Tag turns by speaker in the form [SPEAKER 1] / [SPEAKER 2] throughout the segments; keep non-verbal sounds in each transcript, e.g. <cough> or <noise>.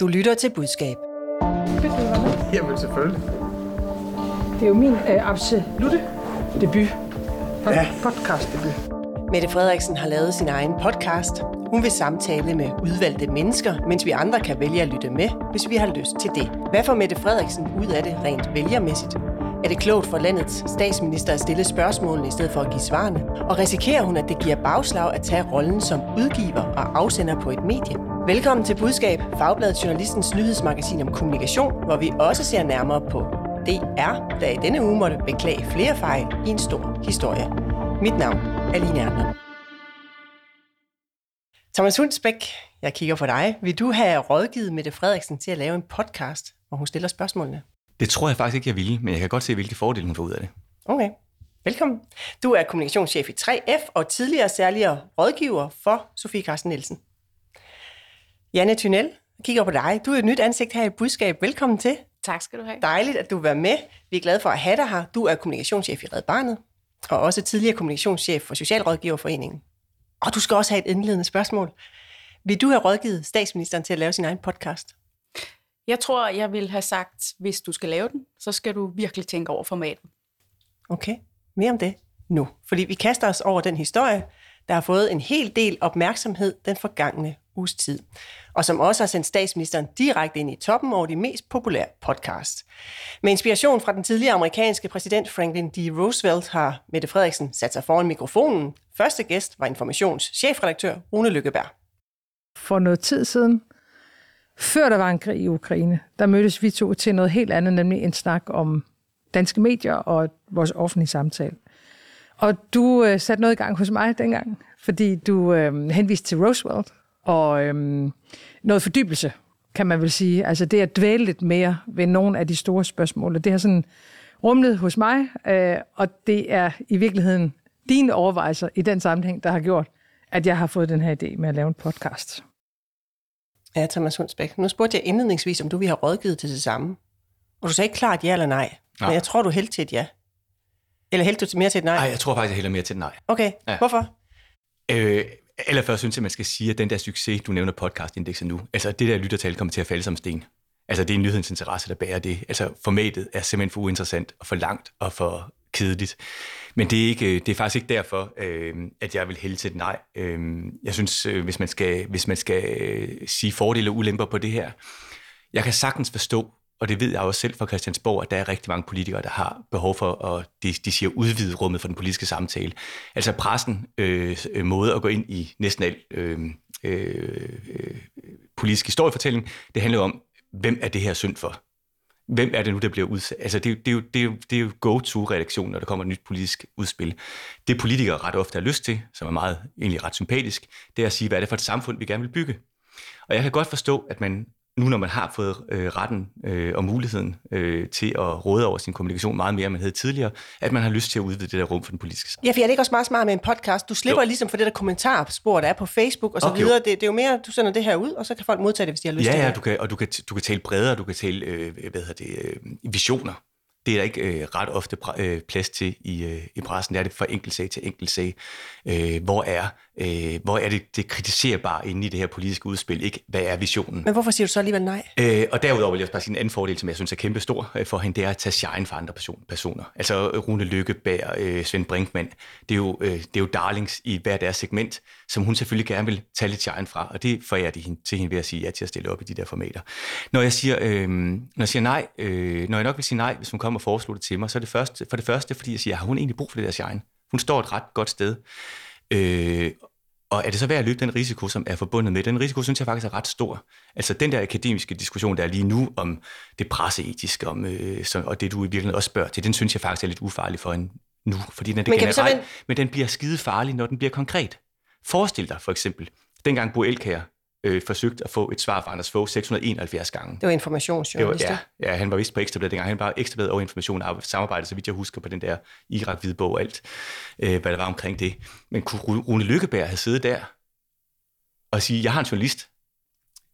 [SPEAKER 1] Du lytter til budskab.
[SPEAKER 2] Jamen selvfølgelig.
[SPEAKER 3] Det er jo min øh, absolute debut. Pod-
[SPEAKER 2] Ja.
[SPEAKER 3] Podcast debut.
[SPEAKER 1] Mette Frederiksen har lavet sin egen podcast. Hun vil samtale med udvalgte mennesker, mens vi andre kan vælge at lytte med, hvis vi har lyst til det. Hvad får Mette Frederiksen ud af det rent vælgermæssigt? Er det klogt for landets statsminister at stille spørgsmålene i stedet for at give svarene? Og risikerer hun, at det giver bagslag at tage rollen som udgiver og afsender på et medie? Velkommen til Budskab, Fagbladet Journalistens nyhedsmagasin om kommunikation, hvor vi også ser nærmere på DR, der i denne uge måtte beklage flere fejl i en stor historie. Mit navn er Line Erner. Thomas Hundsbæk, jeg kigger på dig. Vil du have rådgivet Mette Frederiksen til at lave en podcast, hvor hun stiller spørgsmålene?
[SPEAKER 4] Det tror jeg faktisk ikke, jeg ville, men jeg kan godt se, hvilke fordele hun får ud af det.
[SPEAKER 1] Okay, velkommen. Du er kommunikationschef i 3F og tidligere særligere rådgiver for Sofie Carsten Nielsen. Janne Thunel, jeg kigger på dig. Du er et nyt ansigt her i Budskab. Velkommen til.
[SPEAKER 5] Tak skal du have.
[SPEAKER 1] Dejligt, at du vil være med. Vi er glade for at have dig her. Du er kommunikationschef i Red Barnet, og også tidligere kommunikationschef for Socialrådgiverforeningen. Og du skal også have et indledende spørgsmål. Vil du have rådgivet statsministeren til at lave sin egen podcast?
[SPEAKER 5] Jeg tror, jeg vil have sagt, hvis du skal lave den, så skal du virkelig tænke over formatet.
[SPEAKER 1] Okay, mere om det nu. Fordi vi kaster os over den historie, der har fået en hel del opmærksomhed den forgangne uges tid, og som også har sendt statsministeren direkte ind i toppen over de mest populære podcasts. Med inspiration fra den tidligere amerikanske præsident Franklin D. Roosevelt har Mette Frederiksen sat sig foran mikrofonen. Første gæst var informationschefredaktør Rune Lykkeberg.
[SPEAKER 3] For noget tid siden, før der var en krig i Ukraine, der mødtes vi to til noget helt andet, nemlig en snak om danske medier og vores offentlige samtale. Og du øh, satte noget i gang hos mig dengang, fordi du øh, henviste til Roosevelt og øh, noget fordybelse, kan man vel sige. Altså det at dvæle lidt mere ved nogle af de store spørgsmål. Og det har sådan rumlet hos mig, øh, og det er i virkeligheden dine overvejelser i den sammenhæng, der har gjort, at jeg har fået den her idé med at lave en podcast.
[SPEAKER 1] Ja, Thomas Hundsbæk. Nu spurgte jeg indledningsvis, om du ville have rådgivet til det samme. Og du sagde ikke klart ja eller nej.
[SPEAKER 4] Nej.
[SPEAKER 1] Men jeg tror, du hældte til et ja. Eller hældte du til mere til et nej?
[SPEAKER 4] Nej, jeg tror faktisk, jeg hælder mere til et nej.
[SPEAKER 1] Okay. Ja. hvorfor?
[SPEAKER 4] Øh, allerførst synes jeg, man skal sige, at den der succes, du nævner podcastindekset nu, altså det der lyttertal kommer til at falde som sten. Altså det er nyhedens interesse, der bærer det. Altså formatet er simpelthen for uinteressant og for langt og for kedeligt. Men det er, ikke, det er faktisk ikke derfor, øh, at jeg vil hælde til et nej. Øh, jeg synes, øh, hvis man skal, hvis man skal øh, sige fordele og ulemper på det her, jeg kan sagtens forstå, og det ved jeg også selv fra Christiansborg, at der er rigtig mange politikere, der har behov for at, de, de siger, udvide rummet for den politiske samtale. Altså pressen øh, måde at gå ind i næsten al øh, øh, politisk historiefortælling, det handler om, hvem er det her synd for? Hvem er det nu, der bliver udsat? Altså, det, det, er jo, det, er jo, det er jo go-to-redaktion, når der kommer et nyt politisk udspil. Det politikere ret ofte har lyst til, som er meget egentlig ret sympatisk, det er at sige, hvad er det for et samfund, vi gerne vil bygge? Og jeg kan godt forstå, at man nu, når man har fået øh, retten øh, og muligheden øh, til at råde over sin kommunikation meget mere, end man havde tidligere, at man har lyst til at udvide det der rum for den politiske samtale.
[SPEAKER 1] Ja, for er det ikke også meget smart med en podcast? Du slipper jo. Ligesom for det der kommentarspor, der er på Facebook og så
[SPEAKER 4] Okay, jo.
[SPEAKER 1] videre. Det, det er jo mere, du sender det her ud, og så kan folk modtage det, hvis de har lyst
[SPEAKER 4] Ja,
[SPEAKER 1] til
[SPEAKER 4] ja,
[SPEAKER 1] det.
[SPEAKER 4] du kan, og du kan, du kan tale bredere, du kan tale øh, hvad hedder det, øh, visioner. Det er der ikke øh, ret ofte pra- øh, plads til i, øh, i pressen. Det er det fra enkelt sag til enkelt sag. Øh, hvor, er, øh, hvor er det, det kritiserbare inde i det her politiske udspil? Ikke, hvad er visionen?
[SPEAKER 1] Men hvorfor siger du så alligevel nej?
[SPEAKER 4] Øh, og derudover vil jeg bare sige en anden fordel, som jeg synes er kæmpe stor øh, for hende, det er at tage shine for andre person, personer. Altså Rune Lykkeberg, øh, Svend Brinkmann, det er, jo, øh, det er jo darlings i hver deres segment, som hun selvfølgelig gerne vil tage lidt shine fra, og det forærer de hende, til hende ved at sige ja til at stille op i de der formater. Når jeg siger, øh, når jeg siger nej, øh, når jeg nok vil sige nej, hvis hun kommer og foreslår det til mig, så er det første, for det første, fordi jeg siger, har hun egentlig brug for det der shine? Hun står et ret godt sted. Øh, og er det så værd at løbe den risiko, som er forbundet med? Den risiko synes jeg faktisk er ret stor. Altså den der akademiske diskussion, der er lige nu om det presseetiske, om, øh, som, og det du i virkeligheden også spørger til, den synes jeg faktisk er lidt ufarlig for en nu, fordi den er det
[SPEAKER 1] Men
[SPEAKER 4] generelt,
[SPEAKER 1] vende-
[SPEAKER 4] men den bliver skide farlig, når den bliver konkret. Forestil dig for eksempel, dengang Bo Elkær øh, forsøgte at få et svar fra Anders Fogh 671 gange.
[SPEAKER 1] Det var
[SPEAKER 4] Det var,
[SPEAKER 1] informationsjournalist.
[SPEAKER 4] ja, ja, han var vist på Ekstrabladet dengang. Han var Ekstrabladet og Information og samarbejde, så vidt jeg husker på den der Irak-hvidbog og alt, øh, hvad der var omkring det. Men kunne Ru- Rune Lykkeberg have siddet der og sige, jeg har en journalist,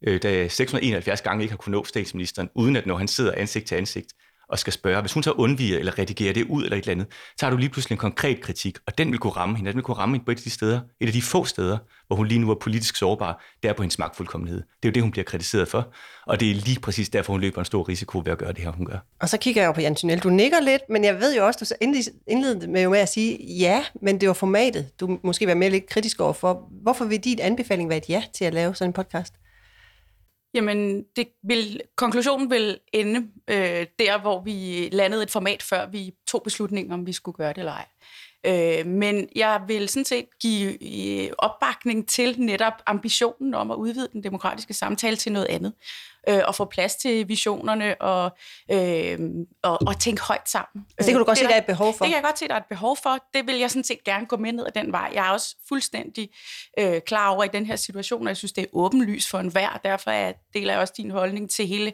[SPEAKER 4] øh, der 671 gange ikke har kunnet nå statsministeren, uden at når han sidder ansigt til ansigt og skal spørge. Hvis hun så undviger eller redigerer det ud eller et eller andet, så har du lige pludselig en konkret kritik, og den vil kunne ramme hende. Den vil kunne ramme hende på et af de steder, et af de få steder, hvor hun lige nu er politisk sårbar. Det er på hendes magtfuldkommenhed. Det er jo det, hun bliver kritiseret for, og det er lige præcis derfor, hun løber en stor risiko ved at gøre det her, hun gør.
[SPEAKER 1] Og så kigger jeg jo på Jan Tunnel. Du nikker lidt, men jeg ved jo også, du indledte med, med at sige ja, men det var formatet. Du måske var mere lidt kritisk over for. Hvorfor vil din anbefaling være et ja til at lave sådan en podcast?
[SPEAKER 5] Jamen, det vil, konklusionen vil ende øh, der, hvor vi landede et format, før vi tog beslutningen, om vi skulle gøre det eller ej. Øh, men jeg vil sådan set give øh, opbakning til netop ambitionen om at udvide den demokratiske samtale til noget andet øh, og få plads til visionerne og, øh, og, og tænke højt sammen.
[SPEAKER 1] Altså, det kan du godt det se, der er et behov for?
[SPEAKER 5] Det kan jeg godt se, der er et behov for. Det vil jeg sådan set gerne gå med ned ad den vej. Jeg er også fuldstændig øh, klar over i den her situation, og jeg synes, det er åbenlys for enhver. Derfor er, deler jeg også din holdning til hele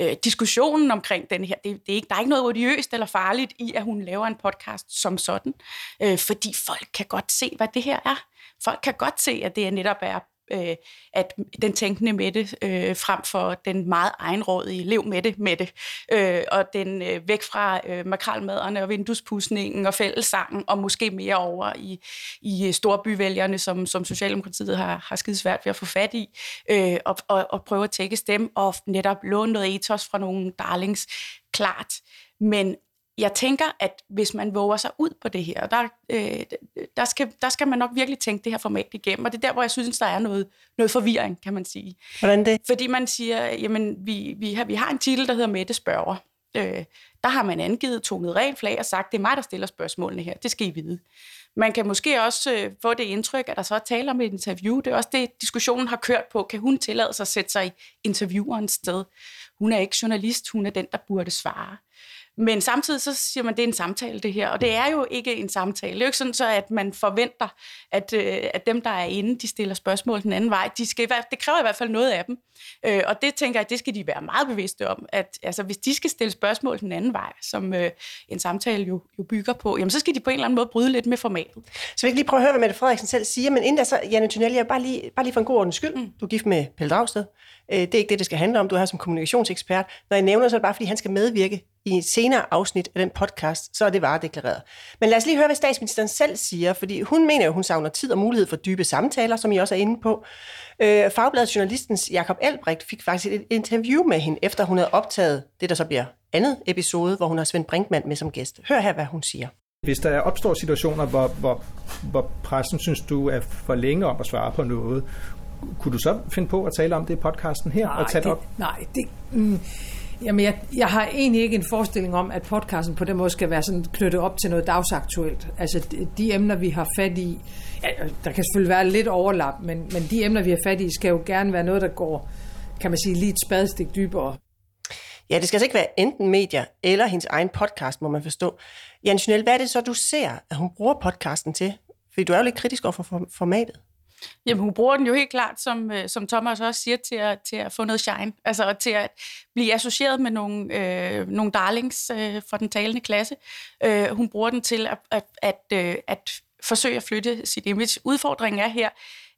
[SPEAKER 5] øh, diskussionen omkring den her. Det, det er ikke, der er ikke noget odiøst eller farligt i, at hun laver en podcast som sådan, øh, fordi folk kan godt se, hvad det her er. Folk kan godt se, at det netop er øh, at den tænkende Mette øh, frem for den meget egenrådige lev Mette Mette, øh, og den øh, væk fra øh, makralmaderne og vinduespudsningen og fællessangen, og måske mere over i, i øh, storbyvælgerne, som, som Socialdemokratiet har, har skidt svært ved at få fat i, øh, og, og, og prøve at tække dem og netop låne noget ethos fra nogle darlings klart. Men jeg tænker, at hvis man våger sig ud på det her, der, øh, der, skal, der skal man nok virkelig tænke det her format igennem, og det er der, hvor jeg synes, der er noget, noget forvirring, kan man sige.
[SPEAKER 1] Hvordan det?
[SPEAKER 5] Fordi man siger, jamen, vi, vi, har, vi har en titel, der hedder Mette Spørger. Øh, der har man angivet, tonet rent flag og sagt, det er mig, der stiller spørgsmålene her, det skal I vide. Man kan måske også øh, få det indtryk, at der så er tale om et interview. Det er også det, diskussionen har kørt på. Kan hun tillade sig at sætte sig i interviewerens sted? Hun er ikke journalist, hun er den, der burde svare. Men samtidig så siger man, at det er en samtale, det her. Og det er jo ikke en samtale. Det er jo ikke sådan, så at man forventer, at, øh, at dem, der er inde, de stiller spørgsmål den anden vej. De skal, det kræver i hvert fald noget af dem. Øh, og det tænker jeg, det skal de være meget bevidste om. At altså, hvis de skal stille spørgsmål den anden vej, som øh, en samtale jo, jo bygger på, jamen, så skal de på en eller anden måde bryde lidt med formatet.
[SPEAKER 1] Så vi kan lige prøve at høre, hvad Mette Frederiksen selv siger. Men inden da så, Janne Tunnelli, bare lige, bare lige for en god ordens skyld. Mm. Du er gift med Pelle Dragsted. Øh, det er ikke det, det skal handle om. Du er her som kommunikationsekspert. Når jeg nævner, så er det bare, fordi han skal medvirke i et senere afsnit af den podcast, så er det varedeklareret. Men lad os lige høre, hvad statsministeren selv siger, fordi hun mener jo, hun savner tid og mulighed for dybe samtaler, som I også er inde på. Øh, Fagbladet Journalistens Jakob Albrecht fik faktisk et interview med hende, efter hun havde optaget det, der så bliver andet episode, hvor hun har Svend Brinkmann med som gæst. Hør her, hvad hun siger.
[SPEAKER 2] Hvis der opstår situationer, hvor, hvor, hvor pressen synes, du er for længe om at svare på noget, kunne du så finde på at tale om det i podcasten her?
[SPEAKER 3] Nej,
[SPEAKER 2] og tage
[SPEAKER 3] det,
[SPEAKER 2] op?
[SPEAKER 3] nej det, mm, Jamen, jeg, jeg har egentlig ikke en forestilling om, at podcasten på den måde skal være sådan knyttet op til noget dagsaktuelt. Altså, de, de emner, vi har fat i, ja, der kan selvfølgelig være lidt overlap, men, men de emner, vi har fat i, skal jo gerne være noget, der går, kan man sige, lige et spadestik dybere.
[SPEAKER 1] Ja, det skal altså ikke være enten medier eller hendes egen podcast, må man forstå. Jan Chanel, hvad er det så, du ser, at hun bruger podcasten til? Fordi du er jo lidt kritisk over for formatet.
[SPEAKER 5] Jamen, hun bruger den jo helt klart, som, øh, som Thomas også siger, til at, til at få noget shine. Altså til at blive associeret med nogle, øh, nogle darlings øh, fra den talende klasse. Øh, hun bruger den til at, at, at, øh, at forsøge at flytte sit image. Udfordringen er her,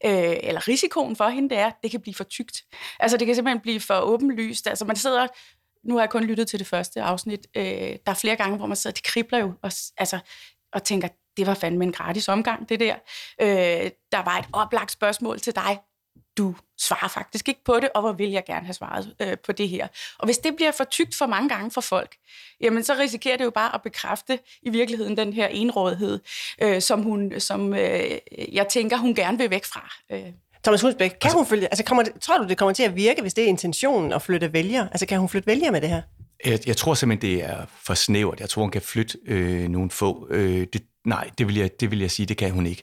[SPEAKER 5] øh, eller risikoen for hende, det er, at det kan blive for tykt. Altså det kan simpelthen blive for åbenlyst. Altså man sidder nu har jeg kun lyttet til det første afsnit. Øh, der er flere gange, hvor man sidder, det kribler jo, og, altså, og tænker, det var fandme en gratis omgang, det der. Øh, der var et oplagt spørgsmål til dig. Du svarer faktisk ikke på det, og hvor vil jeg gerne have svaret øh, på det her. Og hvis det bliver for tykt for mange gange for folk, jamen så risikerer det jo bare at bekræfte i virkeligheden den her enrådighed, øh, som, hun, som øh, jeg tænker, hun gerne vil væk fra. Øh.
[SPEAKER 1] Thomas Hulsbæk, kan altså, hun følge, altså kommer det, tror du, det kommer til at virke, hvis det er intentionen at flytte vælger? Altså kan hun flytte vælger med det her?
[SPEAKER 4] Jeg, jeg tror simpelthen, det er for snævert. Jeg tror, hun kan flytte øh, nogle få. Øh, det, nej, det vil, jeg, det vil jeg sige, det kan hun ikke.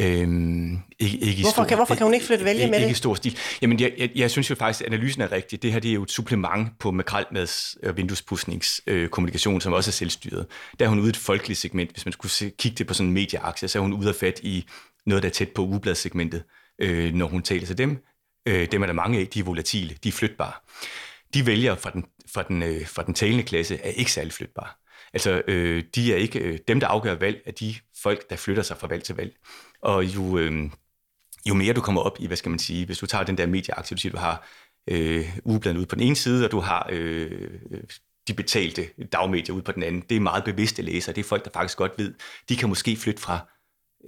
[SPEAKER 4] Øhm, ikke, ikke
[SPEAKER 1] hvorfor,
[SPEAKER 4] stor,
[SPEAKER 1] kan, hvorfor kan hun ikke flytte vælge
[SPEAKER 4] ikke,
[SPEAKER 1] med
[SPEAKER 4] ikke
[SPEAKER 1] det?
[SPEAKER 4] Ikke i stor stil. Jamen, jeg, jeg, jeg synes jo faktisk, at analysen er rigtig. Det her det er jo et supplement på makralmads og vinduespudsningskommunikation, øh, som også er selvstyret. Der er hun ude i et folkeligt segment. Hvis man skulle se, kigge det på sådan en medieaktie, så er hun ude af fat i noget, der er tæt på ugebladssegmentet, øh, når hun taler til dem. Øh, dem er der mange af, de er volatile, de er flytbare. De vælger fra den, fra den, øh, fra den talende klasse er ikke særlig flytbare. Altså, øh, de er ikke, øh, dem, der afgør valg, er de folk, der flytter sig fra valg til valg. Og jo, øh, jo mere du kommer op i, hvad skal man sige, hvis du tager den der medieaktie, du siger, du har øh, ugebladet ud på den ene side, og du har øh, øh de betalte dagmedier ud på den anden. Det er meget bevidste læsere. Det er folk, der faktisk godt ved, de kan måske flytte fra,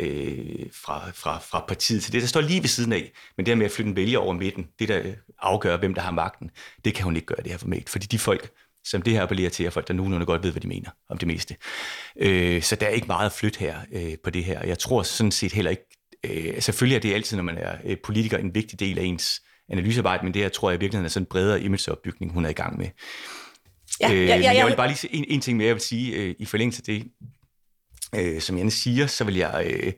[SPEAKER 4] øh, fra, fra, fra partiet til det, der står lige ved siden af. Men det med at flytte en vælger over midten, det der afgør, hvem der har magten, det kan hun ikke gøre det her format. Fordi de folk, som det her appellerer til, er folk, der nogenlunde godt ved, hvad de mener om det meste. Øh, så der er ikke meget at flytte her øh, på det her. Jeg tror sådan set heller ikke, øh, selvfølgelig er det altid, når man er øh, politiker, en vigtig del af ens analysearbejde, men det her tror jeg i virkeligheden er sådan en bredere imageopbygning, hun er i gang med. Ja, ja, ja, ja. Jeg vil bare lige en, en ting mere, jeg vil sige øh, i forlængelse af det, øh, som Janne siger, så vil, jeg, øh,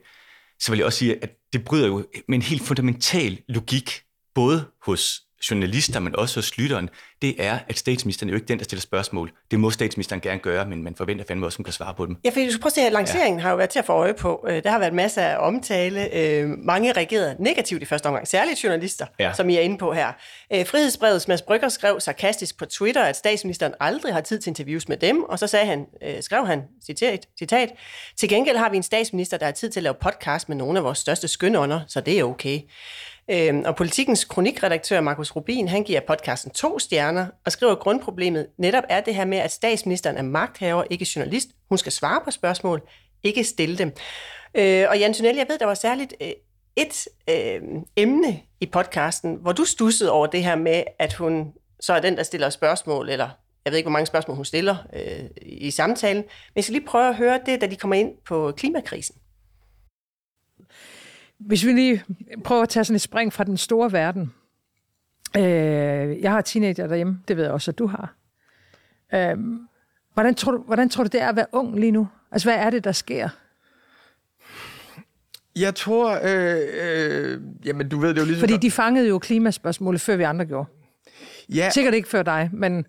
[SPEAKER 4] så vil jeg også sige, at det bryder jo med en helt fundamental logik, både hos journalister, men også hos lytteren, det er, at statsministeren er jo ikke den, der stiller spørgsmål. Det må statsministeren gerne gøre, men man forventer fandme også, at hun kan svare på dem.
[SPEAKER 1] Ja, for du skal prøve at se, at lanceringen ja. har jo været til at få øje på. Øh, der har været masser af omtale. Øh, mange reagerede negativt i første omgang, særligt journalister, ja. som I er inde på her. Øh, Frihedsbrevets Mads Brygger skrev sarkastisk på Twitter, at statsministeren aldrig har tid til interviews med dem, og så sagde han, skrev han, citat, citat, til gengæld har vi en statsminister, der har tid til at lave podcast med nogle af vores største skønånder, så det er okay. Øhm, og politikens kronikredaktør Markus Rubin, han giver podcasten to stjerner og skriver, at grundproblemet netop er det her med, at statsministeren er magthaver, ikke journalist. Hun skal svare på spørgsmål, ikke stille dem. Øh, og Jan Tunnel, jeg ved, der var særligt øh, et øh, emne i podcasten, hvor du stussede over det her med, at hun så er den, der stiller spørgsmål, eller jeg ved ikke, hvor mange spørgsmål hun stiller øh, i samtalen, men jeg skal lige prøve at høre det, da de kommer ind på klimakrisen.
[SPEAKER 3] Hvis vi lige prøver at tage sådan et spring fra den store verden. Øh, jeg har teenager derhjemme, det ved jeg også, at du har. Øh, hvordan, tror du, hvordan tror du, det er at være ung lige nu? Altså, hvad er det, der sker?
[SPEAKER 6] Jeg tror, øh, øh, jamen du ved det jo lige
[SPEAKER 3] Fordi de fangede jo klimaspørgsmålet, før vi andre gjorde. Ja. Sikkert ikke før dig, men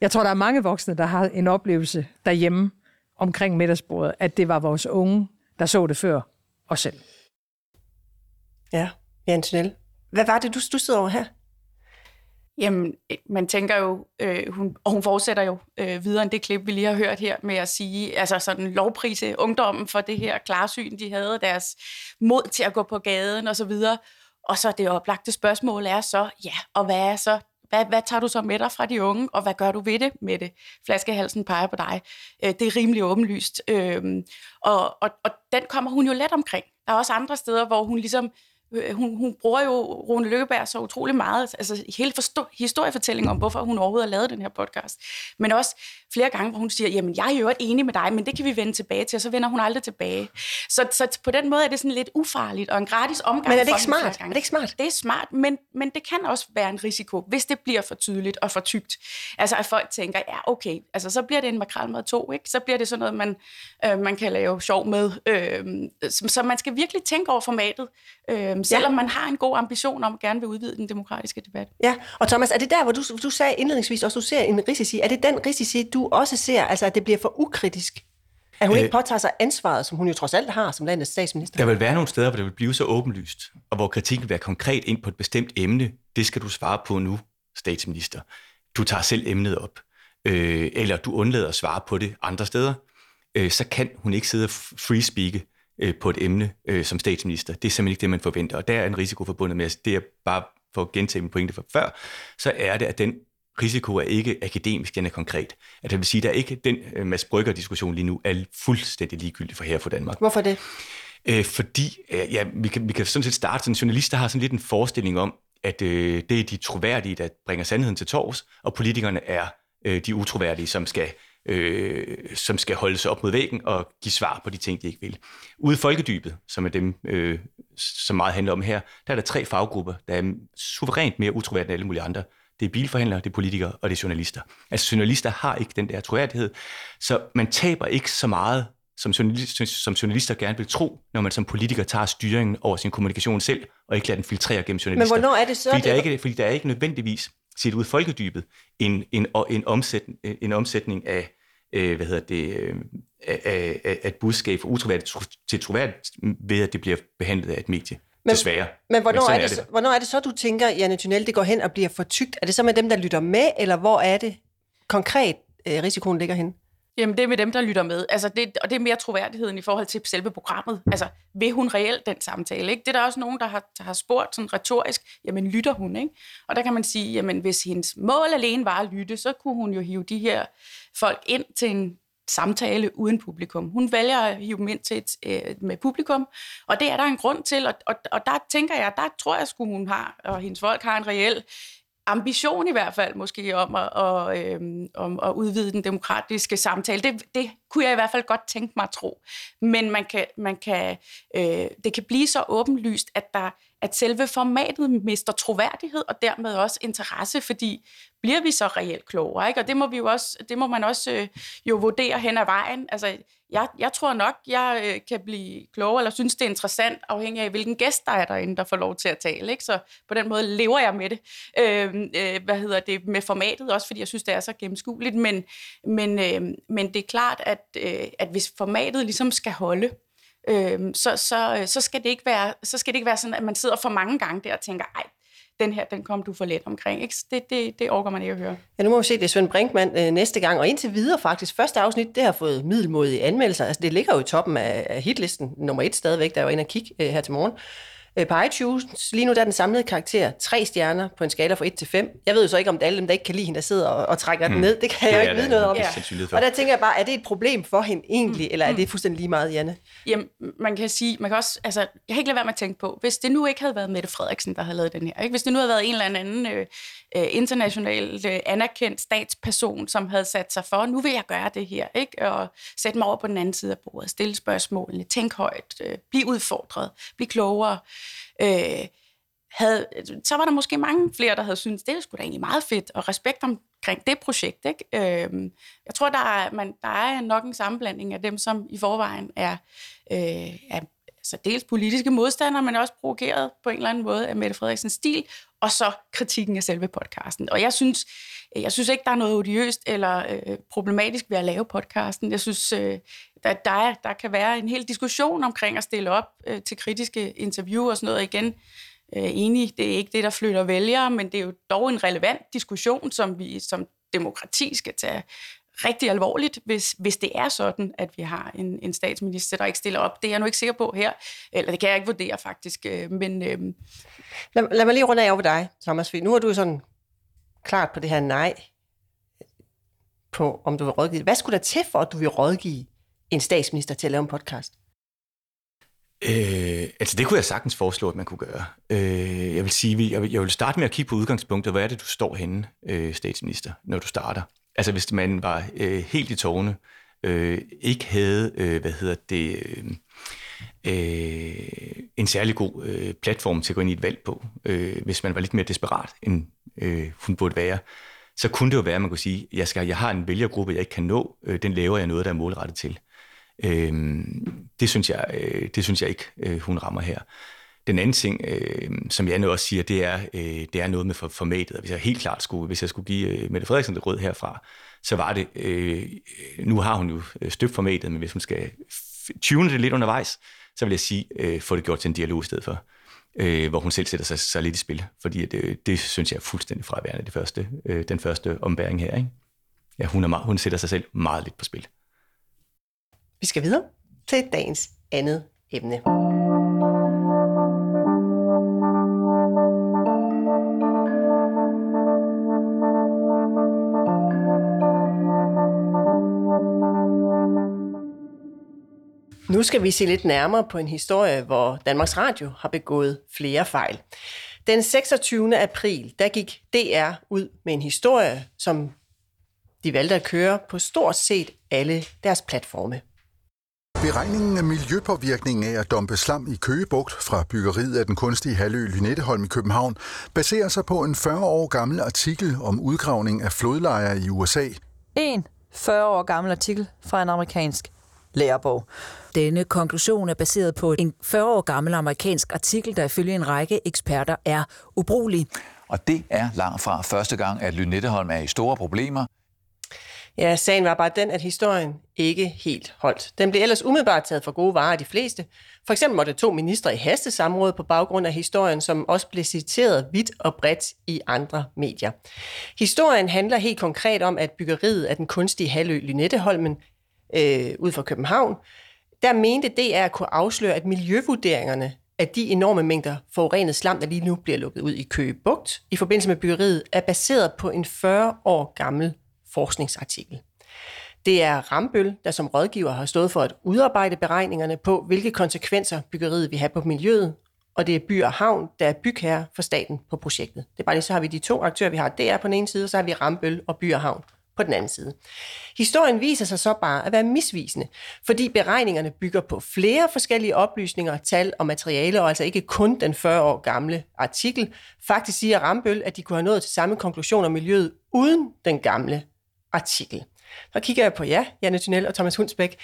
[SPEAKER 3] jeg tror, der er mange voksne, der har en oplevelse derhjemme omkring middagsbordet, at det var vores unge, der så det før os selv.
[SPEAKER 1] Ja, Jan Tunnel. Hvad var det, du du sidder over her?
[SPEAKER 5] Jamen, man tænker jo, øh, hun, og hun fortsætter jo øh, videre end det klip, vi lige har hørt her, med at sige, altså sådan lovprise ungdommen for det her klarsyn, de havde, deres mod til at gå på gaden og så videre. Og så det oplagte spørgsmål er så, ja, og hvad er så hvad, hvad tager du så med dig fra de unge, og hvad gør du ved det med det? Flaskehalsen peger på dig. Øh, det er rimelig åbenlyst. Øh, og, og, og den kommer hun jo let omkring. Der er også andre steder, hvor hun ligesom Øh, hun, hun bruger jo Rune Lykkeberg så utrolig meget, altså hele forstå, historiefortællingen om, hvorfor hun overhovedet har lavet den her podcast. Men også flere gange, hvor hun siger, jamen jeg er jo enig med dig, men det kan vi vende tilbage til, og så vender hun aldrig tilbage. Så, så på den måde er det sådan lidt ufarligt, og en gratis omgang.
[SPEAKER 1] Men er det ikke smart? Er det ikke smart?
[SPEAKER 5] Det er smart, men, men det kan også være en risiko, hvis det bliver for tydeligt og for tykt. Altså at folk tænker, ja okay, altså så bliver det en makrelmad to, ikke? Så bliver det sådan noget, man, øh, man kan lave sjov med. Øh, så, så man skal virkelig tænke over formatet. Øh, øh, selvom ja. man har en god ambition om at gerne vil udvide den demokratiske debat.
[SPEAKER 1] Ja, og Thomas, er det der, hvor du, du sagde indledningsvis også, du ser en risici, er det den risici, du også ser, altså at det bliver for ukritisk? At hun øh, ikke påtager sig ansvaret, som hun jo trods alt har som landets statsminister?
[SPEAKER 4] Der vil være nogle steder, hvor det vil blive så åbenlyst, og hvor kritik vil være konkret ind på et bestemt emne. Det skal du svare på nu, statsminister. Du tager selv emnet op. Øh, eller du undlader at svare på det andre steder. Øh, så kan hun ikke sidde og freespeake øh, på et emne øh, som statsminister. Det er simpelthen ikke det, man forventer. Og der er en risiko forbundet med, at det er bare for at gentage min pointe fra før, så er det, at den risiko er ikke akademisk, den er konkret. At det vil sige, at der er ikke den øh, Mads Brygger-diskussion lige nu er fuldstændig ligegyldig for her for Danmark.
[SPEAKER 1] Hvorfor det?
[SPEAKER 4] Øh, fordi, øh, ja, vi kan, vi kan sådan set starte, sådan en journalist, der har sådan lidt en forestilling om, at øh, det er de troværdige, der bringer sandheden til tors, og politikerne er øh, de utroværdige, som skal øh, som skal holde sig op mod væggen og give svar på de ting, de ikke vil. Ude i folkedybet, som er dem, øh, som meget handler om her, der er der tre faggrupper, der er suverænt mere utroværdige end alle mulige andre. Det er bilforhandlere, det er politikere og det er journalister. Altså journalister har ikke den der troværdighed, så man taber ikke så meget, som, journalist, som journalister gerne vil tro, når man som politiker tager styringen over sin kommunikation selv, og ikke lader den filtrere gennem journalister.
[SPEAKER 1] Men hvornår er det så?
[SPEAKER 4] Fordi der er ikke, fordi der er ikke nødvendigvis set ud i folkedybet en, en, en, omsætning, en omsætning af øh, hvad hedder det, øh, af et budskab fra utroværdigt til troværdigt ved, at det bliver behandlet af et medie. Men, desværre.
[SPEAKER 1] Men hvornår, men er det, er det. hvornår er det så, du tænker, Janne Tunnel, det går hen og bliver for tykt? Er det så med dem, der lytter med, eller hvor er det konkret, øh, risikoen ligger hen?
[SPEAKER 5] Jamen, det er med dem, der lytter med. Altså, det, og det er mere troværdigheden i forhold til selve programmet. Altså, vil hun reelt den samtale? Ikke? Det er der også nogen, der har, der har spurgt sådan retorisk, jamen, lytter hun? Ikke? Og der kan man sige, jamen, hvis hendes mål alene var at lytte, så kunne hun jo hive de her folk ind til en samtale uden publikum. Hun vælger at hive dem ind til et, øh, med publikum, og det er der en grund til, og, og, og der tænker jeg, der tror jeg, at hun har, og hendes folk har en reel ambition i hvert fald måske om at, og, øhm, om at udvide den demokratiske samtale. Det, det kunne jeg i hvert fald godt tænke mig at tro. Men man kan, man kan, øh, det kan blive så åbenlyst, at, der, at selve formatet mister troværdighed og dermed også interesse, fordi bliver vi så reelt klogere? Ikke? Og det må, vi jo også, det må man også øh, jo vurdere hen ad vejen. Altså, jeg, jeg tror nok, jeg øh, kan blive klogere, eller synes, det er interessant, afhængig af, hvilken gæst der er derinde, der får lov til at tale. Ikke? Så på den måde lever jeg med det. Øh, øh, hvad hedder det? Med formatet, også fordi jeg synes, det er så gennemskueligt. Men, men, øh, men det er klart, at, øh, at hvis formatet ligesom skal holde, øh, så, så, øh, så, skal det ikke være, så skal det ikke være sådan, at man sidder for mange gange der og tænker, ej, den her, den kom du for let omkring. Ikke? Det, det, det overgår man ikke at høre.
[SPEAKER 1] Ja, nu må vi se, det er Svend Brinkmann øh, næste gang, og indtil videre faktisk, første afsnit, det har fået middelmodige anmeldelser. Altså, det ligger jo i toppen af, af hitlisten, nummer et stadigvæk, der var inde og kigge øh, her til morgen. Øh, på iTunes, lige nu der er den samlede karakter tre stjerner på en skala fra 1 til 5. Jeg ved jo så ikke, om det er alle dem, der ikke kan lide hende, der sidder og, og trækker mm. den ned. Det kan jeg jo ikke vide noget om. Ja. Og der tænker jeg bare, er det et problem for hende egentlig, mm. eller er det fuldstændig lige meget, Janne?
[SPEAKER 5] Jamen, man kan sige, man kan også, altså, jeg kan ikke lade være med at tænke på, hvis det nu ikke havde været Mette Frederiksen, der havde lavet den her, ikke? hvis det nu havde været en eller anden øh, øh, international øh, anerkendt statsperson, som havde sat sig for, nu vil jeg gøre det her, ikke? og sætte mig over på den anden side af bordet, stille spørgsmålene, tænke højt, øh, blive udfordret, blive klogere, øh, havde, så var der måske mange flere, der havde syntes, det er sgu da egentlig meget fedt, og respekt omkring det projekt. Ikke? Øh, jeg tror, der er, man, der er nok en sammenblanding af dem, som i forvejen er, øh, er så dels politiske modstandere, men også provokeret på en eller anden måde af Mette Frederiksens stil, og så kritikken af selve podcasten. Og jeg synes, øh, jeg synes ikke, der er noget odiøst eller øh, problematisk ved at lave podcasten. Jeg synes, øh, der, der, er, der kan være en hel diskussion omkring at stille op øh, til kritiske interview og sådan noget. Igen, øh, enig, det er ikke det, der flytter vælgere, men det er jo dog en relevant diskussion, som vi som demokrati skal tage rigtig alvorligt, hvis, hvis det er sådan, at vi har en, en statsminister, der ikke stiller op. Det er jeg nu ikke sikker på her, eller det kan jeg ikke vurdere faktisk. Øh, men, øh...
[SPEAKER 1] lad, lad mig lige runde af over dig, Thomas. Nu er du sådan klart på det her nej, på om du vil rådgive. Hvad skulle der til for, at du vil rådgive en statsminister til at lave en podcast?
[SPEAKER 4] Øh, altså det kunne jeg sagtens foreslå, at man kunne gøre. Øh, jeg vil sige, jeg vil, jeg vil starte med at kigge på udgangspunktet. Hvor er det, du står henne, øh, statsminister, når du starter? Altså hvis man var øh, helt i tårne, øh, ikke havde, øh, hvad hedder det, øh, øh, en særlig god øh, platform til at gå ind i et valg på, øh, hvis man var lidt mere desperat, end øh, hun burde være, så kunne det jo være, at man kunne sige, jeg, skal, jeg har en vælgergruppe, jeg ikke kan nå, øh, den laver jeg noget, der er målrettet til. Øh, det, synes jeg, øh, det synes jeg ikke, øh, hun rammer her. Den anden ting, øh, som Janne også siger, det er, øh, det er noget med formatet. Hvis jeg helt klart skulle, hvis jeg skulle give øh, Mette Frederiksen det råd herfra, så var det, øh, nu har hun jo øh, støbt formatet, men hvis hun skal tune det lidt undervejs, så vil jeg sige, øh, få det gjort til en dialog i stedet for, øh, hvor hun selv sætter sig, sig lidt i spil, fordi det, øh, det synes jeg er fuldstændig fraværende, det første, øh, den første ombæring her. Ikke? Ja, hun, er meget, hun sætter sig selv meget lidt på spil.
[SPEAKER 1] Vi skal videre til dagens andet emne. Nu skal vi se lidt nærmere på en historie, hvor Danmarks Radio har begået flere fejl. Den 26. april, der gik DR ud med en historie, som de valgte at køre på stort set alle deres platforme.
[SPEAKER 7] Beregningen af miljøpåvirkningen af at dumpe slam i Køgebugt fra byggeriet af den kunstige halvø Lynetteholm i København baserer sig på en 40 år gammel artikel om udgravning af flodlejre i USA.
[SPEAKER 8] En 40 år gammel artikel fra en amerikansk lærebog.
[SPEAKER 9] Denne konklusion er baseret på en 40 år gammel amerikansk artikel, der ifølge en række eksperter er ubrugelig.
[SPEAKER 10] Og det er langt fra første gang, at Lynetteholm er i store problemer.
[SPEAKER 1] Ja, sagen var bare den, at historien ikke helt holdt. Den blev ellers umiddelbart taget for gode varer af de fleste. For eksempel måtte to ministre i hastesamråd på baggrund af historien, som også blev citeret vidt og bredt i andre medier. Historien handler helt konkret om, at byggeriet af den kunstige halvø Lynetteholmen øh, ud for København, der mente det er at kunne afsløre, at miljøvurderingerne af de enorme mængder forurenet slam, der lige nu bliver lukket ud i Køge Bugt i forbindelse med byggeriet, er baseret på en 40 år gammel forskningsartikel. Det er Rambøl, der som rådgiver har stået for at udarbejde beregningerne på, hvilke konsekvenser byggeriet vil have på miljøet, og det er By og Havn, der er bygherre for staten på projektet. Det er bare lige, så har vi de to aktører, vi har DR på den ene side, og så har vi Rambøl og By og Havn på den anden side. Historien viser sig så bare at være misvisende, fordi beregningerne bygger på flere forskellige oplysninger, tal og materiale, og altså ikke kun den 40 år gamle artikel. Faktisk siger Rambøl, at de kunne have nået til samme konklusion om miljøet uden den gamle artikel. Så kigger jeg på jer, Janne Tunnel og Thomas Hundsbæk.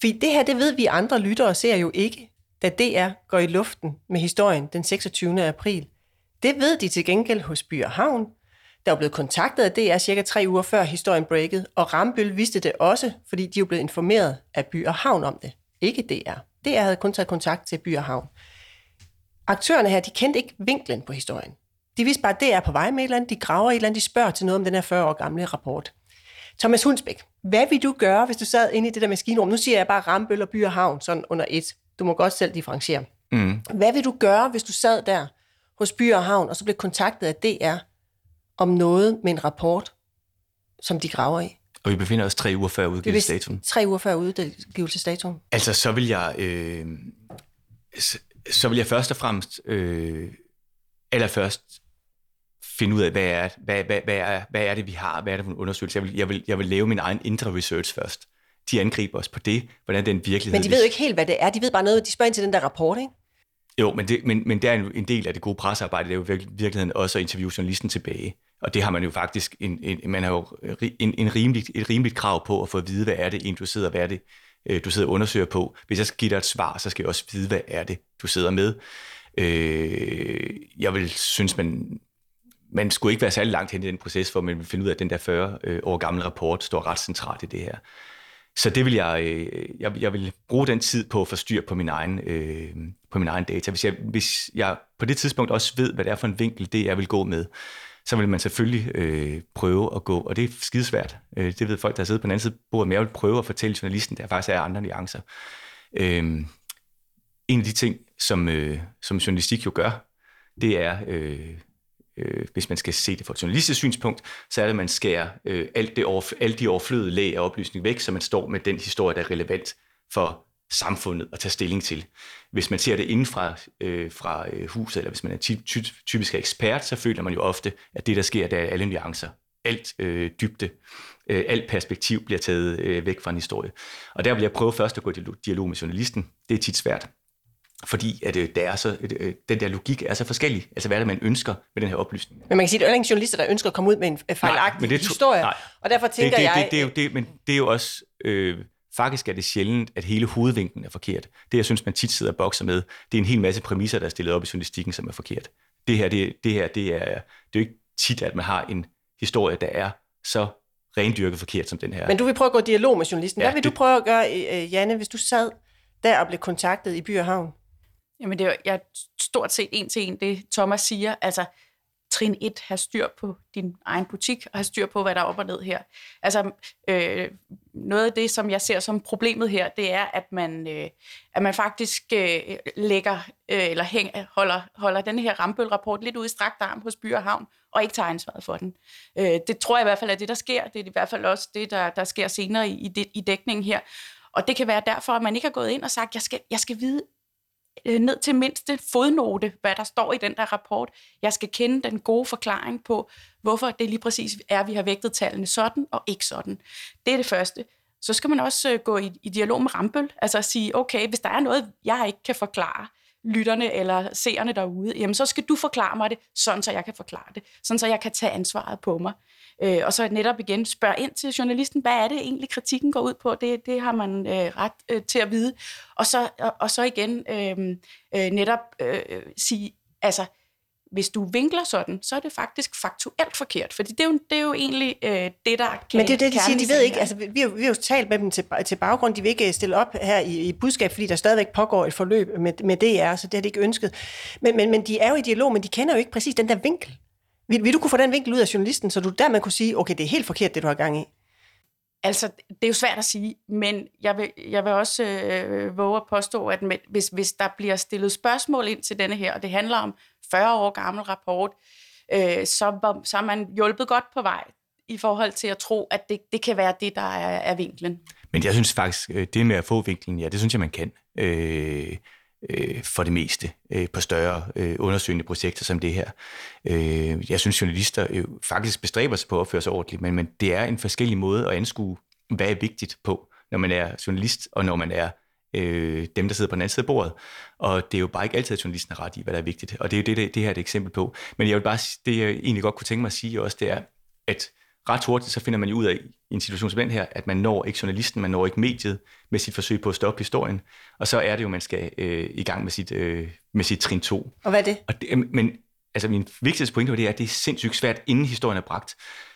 [SPEAKER 1] For det her, det ved vi andre lyttere ser jo ikke, da DR går i luften med historien den 26. april. Det ved de til gengæld hos By og Havn, der var blevet kontaktet af DR cirka tre uger før historien breaket, og Rambøl vidste det også, fordi de var blevet informeret af By og Havn om det. Ikke DR. DR havde kun taget kontakt til By og Havn. Aktørerne her, de kendte ikke vinklen på historien. De vidste bare, at det er på vej med et eller andet, de graver et eller andet, de spørger til noget om den her 40 år gamle rapport. Thomas Hundsbæk, hvad vil du gøre, hvis du sad inde i det der maskinrum? Nu siger jeg bare Rambøl og By og Havn, sådan under et. Du må godt selv differentiere. Mm. Hvad vil du gøre, hvis du sad der hos By og Havn, og så blev kontaktet af DR om noget med en rapport, som de graver i?
[SPEAKER 4] Og vi befinder os tre uger før udgivelsesdatoen.
[SPEAKER 1] Tre uger før udgivelsesdatoen.
[SPEAKER 4] Altså, så vil jeg... Øh, så vil jeg først og fremmest øh, allerførst finde ud af, hvad er, hvad, hvad, hvad, er, hvad er det, vi har, hvad er det for en undersøgelse. Jeg vil, jeg, vil, jeg vil lave min egen indre research først. De angriber os på det, hvordan den virkelighed...
[SPEAKER 1] Men de ved jo ikke helt, hvad det er. De ved bare noget, de spørger ind til den der rapport, ikke?
[SPEAKER 4] Jo, men det, men, men det er en, en del af det gode pressearbejde, det er jo virkeligheden også at interviewe journalisten tilbage. Og det har man jo faktisk en, en, man har jo en, en rimeligt, et rimeligt krav på at få at vide, hvad er det, du sidder, hvad er det, øh, du sidder og undersøger på. Hvis jeg skal give dig et svar, så skal jeg også vide, hvad er det, du sidder med. Øh, jeg vil synes, man, man skulle ikke være særlig langt hen i den proces, for man vil finde ud af, at den der 40 øh, år gamle rapport står ret centralt i det her. Så det vil jeg, øh, jeg, jeg vil bruge den tid på at få styr på min egen, øh, på min egen data. Hvis jeg, hvis jeg på det tidspunkt også ved, hvad det er for en vinkel, det jeg vil gå med, så vil man selvfølgelig øh, prøve at gå, og det er skidesvært. Øh, det ved folk, der sidder på den anden side bordet, men jeg vil prøve at fortælle journalisten, der faktisk er andre nuancer. Øh, en af de ting, som, øh, som journalistik jo gør, det er, øh, øh, hvis man skal se det fra et journalistisk synspunkt, så er det, at man skærer øh, alt, det overf- alle de overflødige lag af oplysning væk, så man står med den historie, der er relevant for samfundet at tage stilling til. Hvis man ser det inden øh, fra, øh, fra huset, eller hvis man er ty- ty- typisk ekspert, så føler man jo ofte, at det, der sker, der er alle nuancer. Alt øh, dybde, øh, alt perspektiv bliver taget øh, væk fra en historie. Og der vil jeg prøve først at gå i dialog med journalisten. Det er tit svært fordi at, øh, der er så, øh, den der logik er så forskellig. Altså, hvad er det, man ønsker med den her oplysning?
[SPEAKER 1] Men man kan sige, at der er ingen journalister, der ønsker at komme ud med en fejlagtig nej, det historie. Nej. Og derfor tænker
[SPEAKER 4] det, det,
[SPEAKER 1] jeg...
[SPEAKER 4] Det, det, er jo, det, men det er jo også... Øh, faktisk er det sjældent, at hele hovedvinklen er forkert. Det, jeg synes, man tit sidder og bokser med, det er en hel masse præmisser, der er stillet op i journalistikken, som er forkert. Det her, det, det her, det er, det er jo ikke tit, at man har en historie, der er så rendyrket forkert som den her.
[SPEAKER 1] Men du vil prøve at gå i dialog med journalisten. Ja, Hvad vil det... du prøve at gøre, øh, Janne, hvis du sad der og blev kontaktet i By og Havn?
[SPEAKER 5] Jamen, det er jeg stort set en til en, det Thomas siger. Altså, trin 1, have styr på din egen butik, og have styr på, hvad der er op og ned her. Altså, øh, noget af det, som jeg ser som problemet her, det er, at man, øh, at man faktisk øh, lægger, øh, eller hæng, holder, holder den her Rambøl-rapport lidt ud i strakt arm hos By og Havn, og ikke tager ansvaret for den. Øh, det tror jeg i hvert fald er det, der sker. Det er i hvert fald også det, der, der sker senere i, i, i dækningen her. Og det kan være derfor, at man ikke har gået ind og sagt, jeg skal, jeg skal vide øh, ned til mindste fodnote, hvad der står i den der rapport. Jeg skal kende den gode forklaring på, hvorfor det lige præcis er, at vi har vægtet tallene sådan og ikke sådan. Det er det første. Så skal man også øh, gå i, i dialog med Rambøl, altså at sige, okay, hvis der er noget, jeg ikke kan forklare, lytterne eller seerne derude, jamen så skal du forklare mig det, sådan så jeg kan forklare det, sådan så jeg kan tage ansvaret på mig. Øh, og så netop igen spørge ind til journalisten, hvad er det egentlig kritikken går ud på? Det, det har man øh, ret øh, til at vide. Og så, og, og så igen øh, øh, netop øh, sige, altså, hvis du vinkler sådan, så er det faktisk faktuelt forkert, fordi det er jo, det er jo egentlig øh, det, der er
[SPEAKER 1] Men det er det, de siger, de ved ikke, altså vi har, vi har jo talt med dem til, til baggrund, de vil ikke stille op her i, i budskab, fordi der stadigvæk pågår et forløb med, med DR, så det har de ikke ønsket. Men, men, men de er jo i dialog, men de kender jo ikke præcis den der vinkel. Vil, vil du kunne få den vinkel ud af journalisten, så du dermed kunne sige, okay, det er helt forkert, det du har gang i?
[SPEAKER 5] Altså, det er jo svært at sige, men jeg vil, jeg vil også øh, våge at påstå, at med, hvis, hvis der bliver stillet spørgsmål ind til denne her, og det handler om 40 år gammel rapport, øh, så, så er man hjulpet godt på vej i forhold til at tro, at det, det kan være det, der er, er vinklen.
[SPEAKER 4] Men jeg synes faktisk, øh, det med at få vinklen, ja, det synes jeg, man kan. Øh, øh, for det meste øh, på større øh, undersøgende projekter som det her. Øh, jeg synes, journalister øh, faktisk bestræber sig på at opføre sig ordentligt, men, men det er en forskellig måde at anskue, hvad er vigtigt på, når man er journalist, og når man er øh, dem, der sidder på den anden side af bordet. Og det er jo bare ikke altid, at journalisten er ret i, hvad der er vigtigt. Og det er jo det, det, det her er et eksempel på. Men jeg vil bare, det jeg egentlig godt kunne tænke mig at sige også, det er, at ret hurtigt så finder man jo ud af i en situation som den her, at man når ikke journalisten, man når ikke mediet med sit forsøg på at stoppe historien. Og så er det jo, man skal øh, i gang med sit, øh, med sit trin 2.
[SPEAKER 1] Og hvad er det?
[SPEAKER 4] Og det men altså min vigtigste pointe var det, er, at det er sindssygt svært, inden historien er bragt.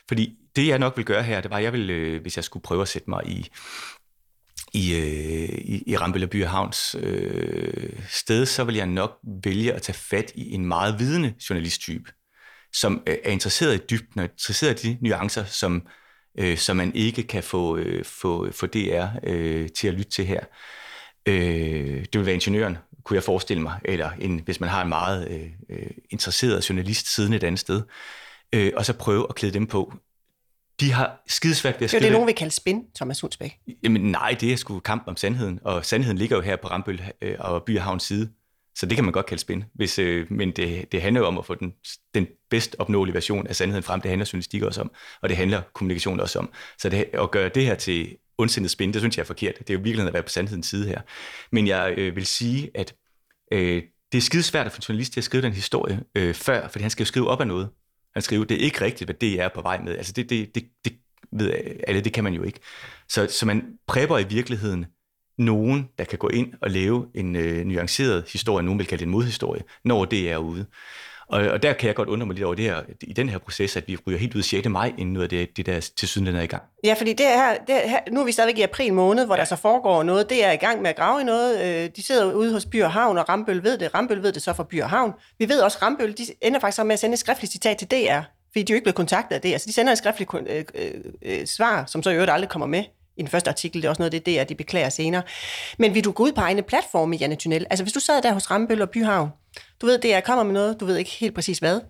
[SPEAKER 4] Fordi det, jeg nok vil gøre her, det var, at jeg vil, øh, hvis jeg skulle prøve at sætte mig i, i, øh, i, i Rambølle By Havns øh, sted, så vil jeg nok vælge at tage fat i en meget vidende journalisttype som øh, er interesseret i dybden og interesseret i de nuancer, som, øh, som man ikke kan få, øh, få, få DR øh, til at lytte til her. Øh, det vil være ingeniøren, kunne jeg forestille mig, eller en, hvis man har en meget øh, øh interesseret journalist siden et andet sted, øh, og så prøve at klæde dem på. De har skidesvært ved at skrive...
[SPEAKER 1] Det er det, nogen vil kalde spin, Thomas Hundsbæk.
[SPEAKER 4] Jamen nej, det er sgu kamp om sandheden, og sandheden ligger jo her på Rambøl øh, og Byhavns side. Så det kan man godt kalde spin. Hvis, øh, men det, det handler jo om at få den, den bedst opnåelige version af sandheden frem. Det handler journalistik også om, og det handler kommunikation også om. Så det, at gøre det her til ondsindet spin, det synes jeg er forkert. Det er jo virkelig at være på sandhedens side her. Men jeg øh, vil sige, at øh, det er skidesvært for en journalist til at skrive den historie øh, før, fordi han skal jo skrive op af noget. Han skriver, det er ikke rigtigt, hvad det er på vej med. Altså det, det, det, det ved alle, det kan man jo ikke. Så, så man prepper i virkeligheden nogen, der kan gå ind og lave en øh, nuanceret historie, nogen vil kalde det en modhistorie, når det er ude. Og, og der kan jeg godt undre mig lidt over det her, i den her proces, at vi ryger helt ud 6. maj, inden noget af det, det der til syden er i gang.
[SPEAKER 1] Ja, fordi det her, det her, nu er vi stadigvæk i april måned, hvor ja. der så foregår noget. Det er i gang med at grave i noget. Øh, de sidder ude hos By og Havn, og Rambøl ved det. Rambøl ved det så fra By og Havn. Vi ved også, at Rambøl de ender faktisk med at sende et skriftligt citat til DR, fordi de er jo ikke blevet kontaktet af det. Altså, de sender et skriftligt øh, øh, øh, svar, som så i øvrigt aldrig kommer med i den første artikel, det er også noget af det, der de beklager senere. Men vil du gå ud på egne platforme, Janne Tunnel? Altså hvis du sad der hos Rambøl og Byhavn, du ved, det er kommer med noget, du ved ikke helt præcis hvad.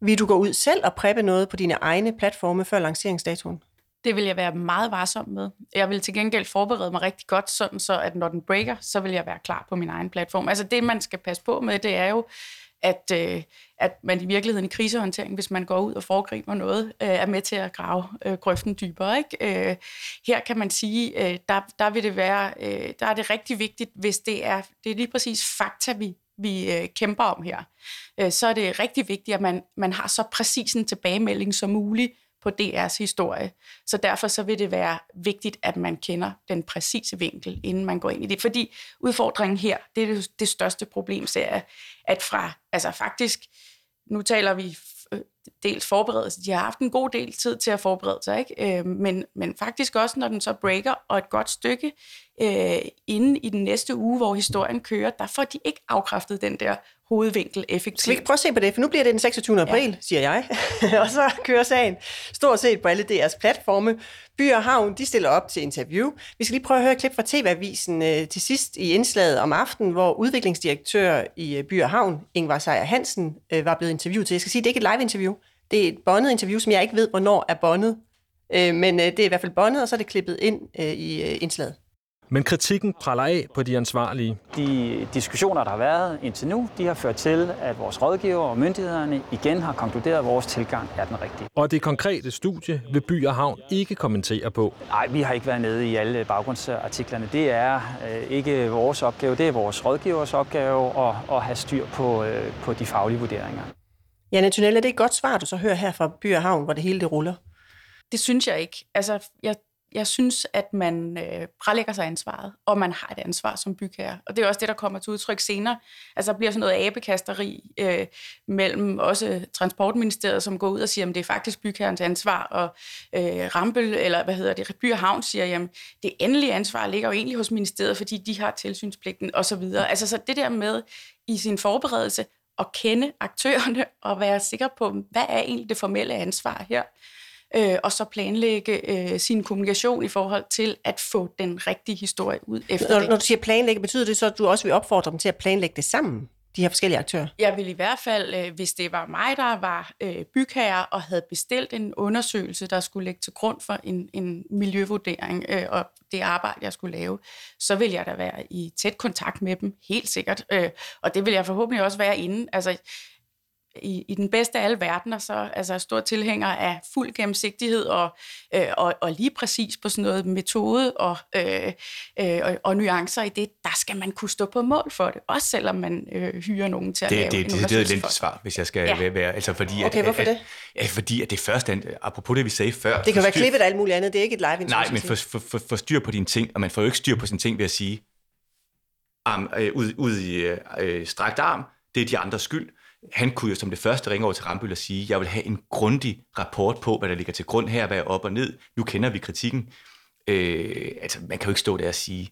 [SPEAKER 1] Vil du gå ud selv og preppe noget på dine egne platforme før lanceringsdatoen?
[SPEAKER 5] Det vil jeg være meget varsom med. Jeg vil til gengæld forberede mig rigtig godt, sådan så at når den breaker, så vil jeg være klar på min egen platform. Altså det, man skal passe på med, det er jo, at, øh, at man i virkeligheden i krisehåndtering, hvis man går ud og foregriber noget, øh, er med til at grave øh, grøften dybere. Ikke? Øh, her kan man sige, øh, der, der vil det være, øh, der er det rigtig vigtigt, hvis det er, det er lige præcis fakta, vi, vi øh, kæmper om her, øh, så er det rigtig vigtigt, at man, man har så præcis en tilbagemelding som muligt på DR's historie. Så derfor så vil det være vigtigt, at man kender den præcise vinkel, inden man går ind i det. Fordi udfordringen her, det er det, det største problem, så er, at fra, altså faktisk, nu taler vi øh, dels forberedelse. De har haft en god del tid til at forberede sig, ikke? Øh, men, men faktisk også, når den så breaker, og et godt stykke øh, inden i den næste uge, hvor historien kører, der får de ikke afkræftet den der hovedvinkel effektivt.
[SPEAKER 1] Skal vi ikke prøve at se på det? For nu bliver det den 26. april, ja. siger jeg. <laughs> og så kører sagen stort set på alle deres platforme. By og Havn, de stiller op til interview. Vi skal lige prøve at høre et klip fra TV-avisen øh, til sidst i indslaget om aftenen, hvor udviklingsdirektør i øh, By og Havn, Ingvar Sejer Hansen, øh, var blevet interviewet til. Jeg skal sige, det er ikke et live-interview. Det er et bondet interview, som jeg ikke ved, hvornår er bondet. Øh, men øh, det er i hvert fald bondet, og så er det klippet ind øh, i øh, indslaget.
[SPEAKER 10] Men kritikken praller af på de ansvarlige.
[SPEAKER 11] De diskussioner, der har været indtil nu, de har ført til, at vores rådgiver og myndighederne igen har konkluderet, at vores tilgang er den rigtige.
[SPEAKER 10] Og det konkrete studie vil By og Havn ikke kommentere på.
[SPEAKER 11] Nej, vi har ikke været nede i alle baggrundsartiklerne. Det er øh, ikke vores opgave, det er vores rådgivers opgave at, at have styr på, øh, på de faglige vurderinger.
[SPEAKER 1] Ja, er det et godt svar, du så hører her fra By og Havn, hvor det hele det ruller?
[SPEAKER 5] Det synes jeg ikke. Altså, jeg jeg synes, at man øh, prælægger sig ansvaret, og man har et ansvar som bygherre. Og det er også det, der kommer til udtryk senere. Altså, der bliver sådan noget abekasteri øh, mellem også Transportministeriet, som går ud og siger, at det er faktisk bygherrens ansvar, og øh, Rambøl, eller hvad hedder det, By og Havn siger, at det endelige ansvar ligger jo egentlig hos ministeriet, fordi de har tilsynspligten osv. Altså, så det der med i sin forberedelse at kende aktørerne og være sikker på, hvad er egentlig det formelle ansvar her, øh, og så planlægge øh, sin kommunikation i forhold til at få den rigtige historie ud efter
[SPEAKER 1] når,
[SPEAKER 5] det.
[SPEAKER 1] Når du siger planlægge, betyder det så, at du også vil opfordre dem til at planlægge det sammen? de her forskellige aktører?
[SPEAKER 5] Jeg vil i hvert fald, øh, hvis det var mig, der var øh, bygherre og havde bestilt en undersøgelse, der skulle lægge til grund for en, en miljøvurdering øh, og det arbejde, jeg skulle lave, så vil jeg da være i tæt kontakt med dem, helt sikkert. Og det vil jeg forhåbentlig også være inden. Altså, i, i den bedste af alle verdener, så altså stor tilhænger af fuld gennemsigtighed og, øh, og, og lige præcis på sådan noget metode og, øh, øh, og, og nuancer i det, der skal man kunne stå på mål for det, også selvom man øh, hyrer nogen til at
[SPEAKER 4] det,
[SPEAKER 5] lave
[SPEAKER 4] det,
[SPEAKER 5] en
[SPEAKER 4] det, det, det er
[SPEAKER 5] for.
[SPEAKER 4] svar, hvis jeg skal
[SPEAKER 5] Ja.
[SPEAKER 4] være, altså fordi
[SPEAKER 1] Okay,
[SPEAKER 4] at,
[SPEAKER 1] hvorfor
[SPEAKER 4] at,
[SPEAKER 1] det?
[SPEAKER 4] Ja, fordi at det første, er- apropos det vi sagde før.
[SPEAKER 1] Det kan være klippet og alt muligt andet, det er ikke et live interview.
[SPEAKER 4] Nej, men for, for, for, for styr på dine ting, og man får jo ikke styr på sine ting ved at sige, arm, øh, ud, ud i øh, øh, strakt arm, det er de andres skyld. Han kunne jo som det første ringe over til Rambøl og sige, jeg vil have en grundig rapport på, hvad der ligger til grund her, hvad er op og ned. Nu kender vi kritikken. Øh, altså, man kan jo ikke stå der og sige,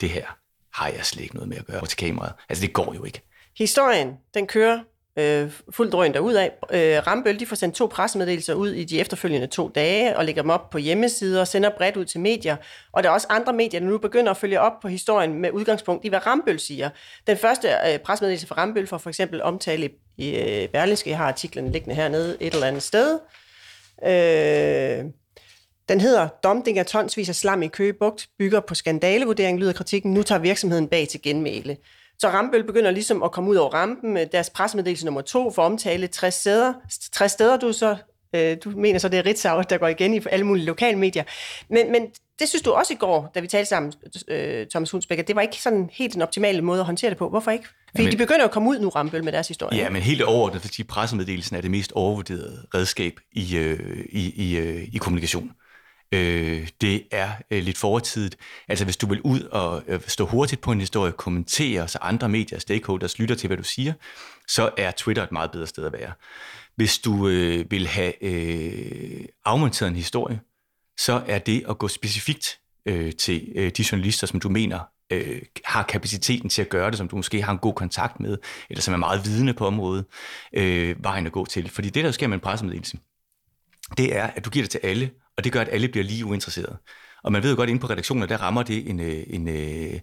[SPEAKER 4] det her har jeg slet ikke noget med at gøre over til kameraet. Altså, det går jo ikke.
[SPEAKER 1] Historien, den kører øh, fuldt drøn derudad. Øh, Rambøl, de får sendt to pressemeddelelser ud i de efterfølgende to dage, og lægger dem op på hjemmesider og sender bredt ud til medier. Og der er også andre medier, der nu begynder at følge op på historien med udgangspunkt i, hvad Rambøl siger. Den første øh, pressemeddelelse fra Rambøl får for eksempel omtale i øh, Berlingske. Jeg har artiklen liggende hernede et eller andet sted. Øh, den hedder Domding af tonsvis af slam i Køge Bugt, bygger på skandalevurdering, lyder kritikken. Nu tager virksomheden bag til genmæle. Så Rambøl begynder ligesom at komme ud over rampen. med Deres pressemeddelelse nummer to for omtale 60 steder. 60 steder, du så øh, du mener så, det er Ritzau, der går igen i alle mulige lokalmedier. Men, men det synes du også i går, da vi talte sammen, øh, Thomas Hunsbæk, at det var ikke sådan helt den optimale måde at håndtere det på. Hvorfor ikke? Fordi
[SPEAKER 4] Jamen-
[SPEAKER 1] de begynder at komme ud nu, Rambøl, med deres historie.
[SPEAKER 4] Ja, men helt overordnet, fordi pressemeddelelsen er det mest overvurderede redskab i, øh, i, i, øh, i kommunikation. Øh, det er øh, lidt fortidigt. Altså hvis du vil ud og øh, stå hurtigt på en historie, kommentere, så andre medier, stakeholders lytter til, hvad du siger, så er Twitter et meget bedre sted at være. Hvis du øh, vil have øh, afmonteret en historie, så er det at gå specifikt øh, til øh, de journalister, som du mener øh, har kapaciteten til at gøre det, som du måske har en god kontakt med, eller som er meget vidende på området, øh, vejen at gå til. Fordi det, der sker med en pressemeddelelse, det er, at du giver det til alle, og det gør, at alle bliver lige uinteresserede. Og man ved jo godt, inde på redaktioner, der rammer det en, øh, en, øh,